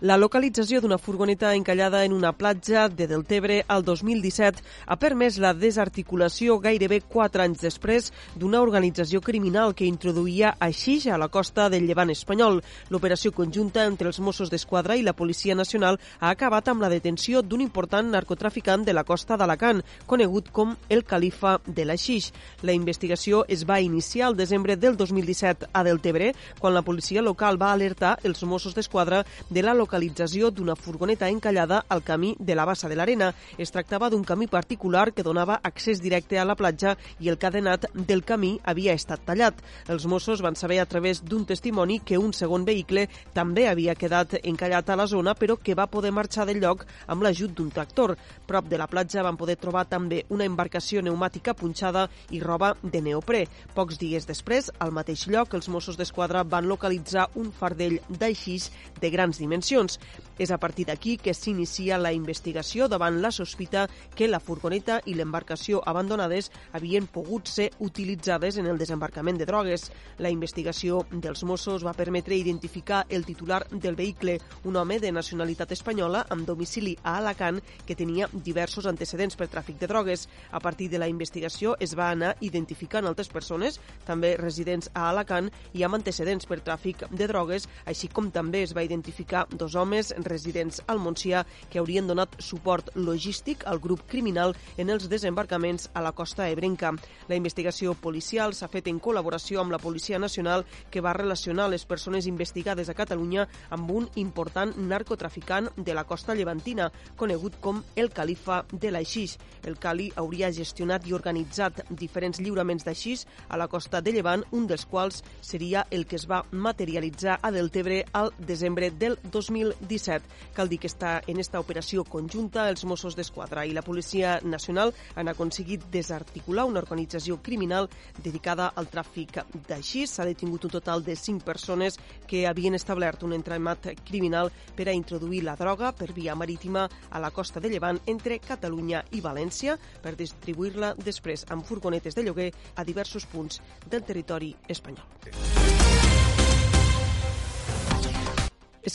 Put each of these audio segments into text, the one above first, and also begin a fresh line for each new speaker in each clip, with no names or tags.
La localització d'una furgoneta encallada en una platja de Deltebre al 2017 ha permès la desarticulació gairebé quatre anys després d'una organització criminal que introduïa aixix a la costa del llevant espanyol. L'operació conjunta entre els Mossos d'Esquadra i la Policia Nacional ha acabat amb la detenció d'un important narcotraficant de la costa d'Alacant, conegut com el califa de l'Aixix. La investigació es va iniciar el desembre del 2017 a Deltebre, quan la policia local va alertar els Mossos d'Esquadra de la localització localització d'una furgoneta encallada al camí de la Bassa de l'Arena. Es tractava d'un camí particular que donava accés directe a la platja i el cadenat del camí havia estat tallat. Els Mossos van saber a través d'un testimoni que un segon vehicle també havia quedat encallat a la zona, però que va poder marxar del lloc amb l'ajut d'un tractor. Prop de la platja van poder trobar també una embarcació pneumàtica punxada i roba de neoprè. Pocs dies després, al mateix lloc, els Mossos d'Esquadra van localitzar un fardell d'aixís de grans dimensions informacions. És a partir d'aquí que s'inicia la investigació davant la sospita que la furgoneta i l'embarcació abandonades havien pogut ser utilitzades en el desembarcament de drogues. La investigació dels Mossos va permetre identificar el titular del vehicle, un home de nacionalitat espanyola amb domicili a Alacant que tenia diversos antecedents per tràfic de drogues. A partir de la investigació es va anar identificant altres persones, també residents a Alacant i amb antecedents per tràfic de drogues, així com també es va identificar dos homes residents al Montsià que haurien donat suport logístic al grup criminal en els desembarcaments a la costa ebrenca. La investigació policial s'ha fet en col·laboració amb la Policia Nacional que va relacionar les persones investigades a Catalunya amb un important narcotraficant de la costa llevantina, conegut com el califa de l'Aixís. El Cali hauria gestionat i organitzat diferents lliuraments d'aixís a la costa de Llevant, un dels quals seria el que es va materialitzar a Deltebre al desembre del 2017. Cal dir que està en esta operació conjunta els Mossos d'Esquadra i la Policia Nacional han aconseguit desarticular una organització criminal dedicada al tràfic d'aixís. S'ha detingut un total de 5 persones que havien establert un entramat criminal per a introduir la droga per via marítima a la costa de Llevant entre Catalunya i València per distribuir-la després amb furgonetes de lloguer a diversos punts del territori espanyol.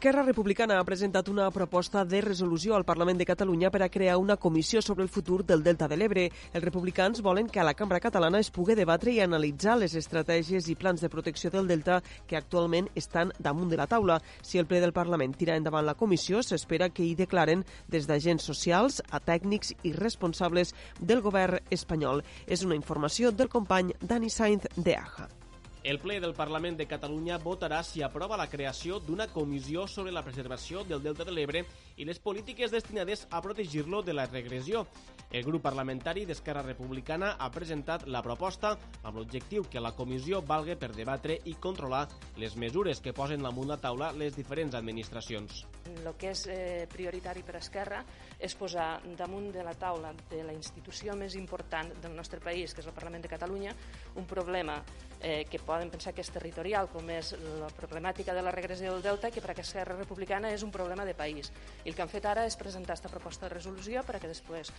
Esquerra Republicana ha presentat una proposta de resolució al Parlament de Catalunya per a crear una comissió sobre el futur del Delta de l'Ebre. Els republicans volen que a la cambra catalana es pugui debatre i analitzar les estratègies i plans de protecció del Delta que actualment estan damunt de la taula. Si el ple del Parlament tira endavant la comissió, s'espera que hi declaren des d'agents socials a tècnics i responsables del govern espanyol. És una informació del company Dani Sainz de Aja.
El ple del Parlament de Catalunya votarà si aprova la creació d'una comissió sobre la preservació del Delta de l'Ebre i les polítiques destinades a protegir-lo de la regressió. El grup parlamentari d'Esquerra Republicana ha presentat la proposta amb l'objectiu que la comissió valga per debatre i controlar les mesures que posen damunt la taula les diferents administracions.
El que és eh, prioritari per Esquerra és posar damunt de la taula de la institució més important del nostre país, que és el Parlament de Catalunya, un problema eh, que poden pensar que és territorial, com és la problemàtica de la regressió del Delta, que per a Esquerra Republicana és un problema de país. I el que han fet ara és presentar aquesta proposta de resolució per a que després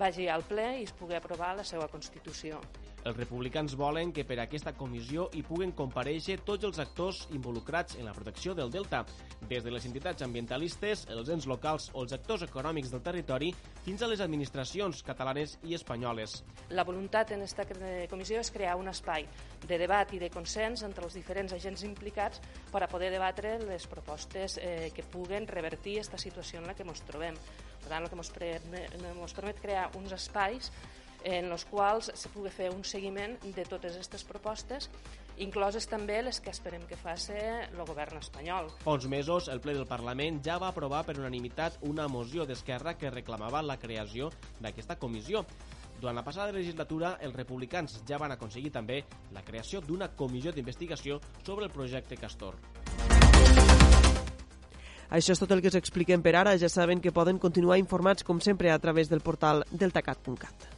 vagi al ple i es pugui aprovar la seva Constitució.
Els republicans volen que per aquesta comissió hi puguen compareixer tots els actors involucrats en la protecció del delta, des de les entitats ambientalistes, els ens locals o els actors econòmics del territori, fins a les administracions catalanes i espanyoles.
La voluntat en aquesta comissió és crear un espai de debat i de consens entre els diferents agents implicats per a poder debatre les propostes eh, que puguen revertir aquesta situació en la que ens trobem. Per tant, el que ens permet crear uns espais en els quals se pugui fer un seguiment de totes aquestes propostes, incloses també les que esperem que faci el govern espanyol.
Fa uns mesos, el ple del Parlament ja va aprovar per unanimitat una moció d'Esquerra que reclamava la creació d'aquesta comissió. Durant la passada legislatura, els republicans ja van aconseguir també la creació d'una comissió d'investigació sobre el projecte Castor.
Això és tot el que us expliquem per ara. Ja saben que poden continuar informats, com sempre, a través del portal deltacat.cat.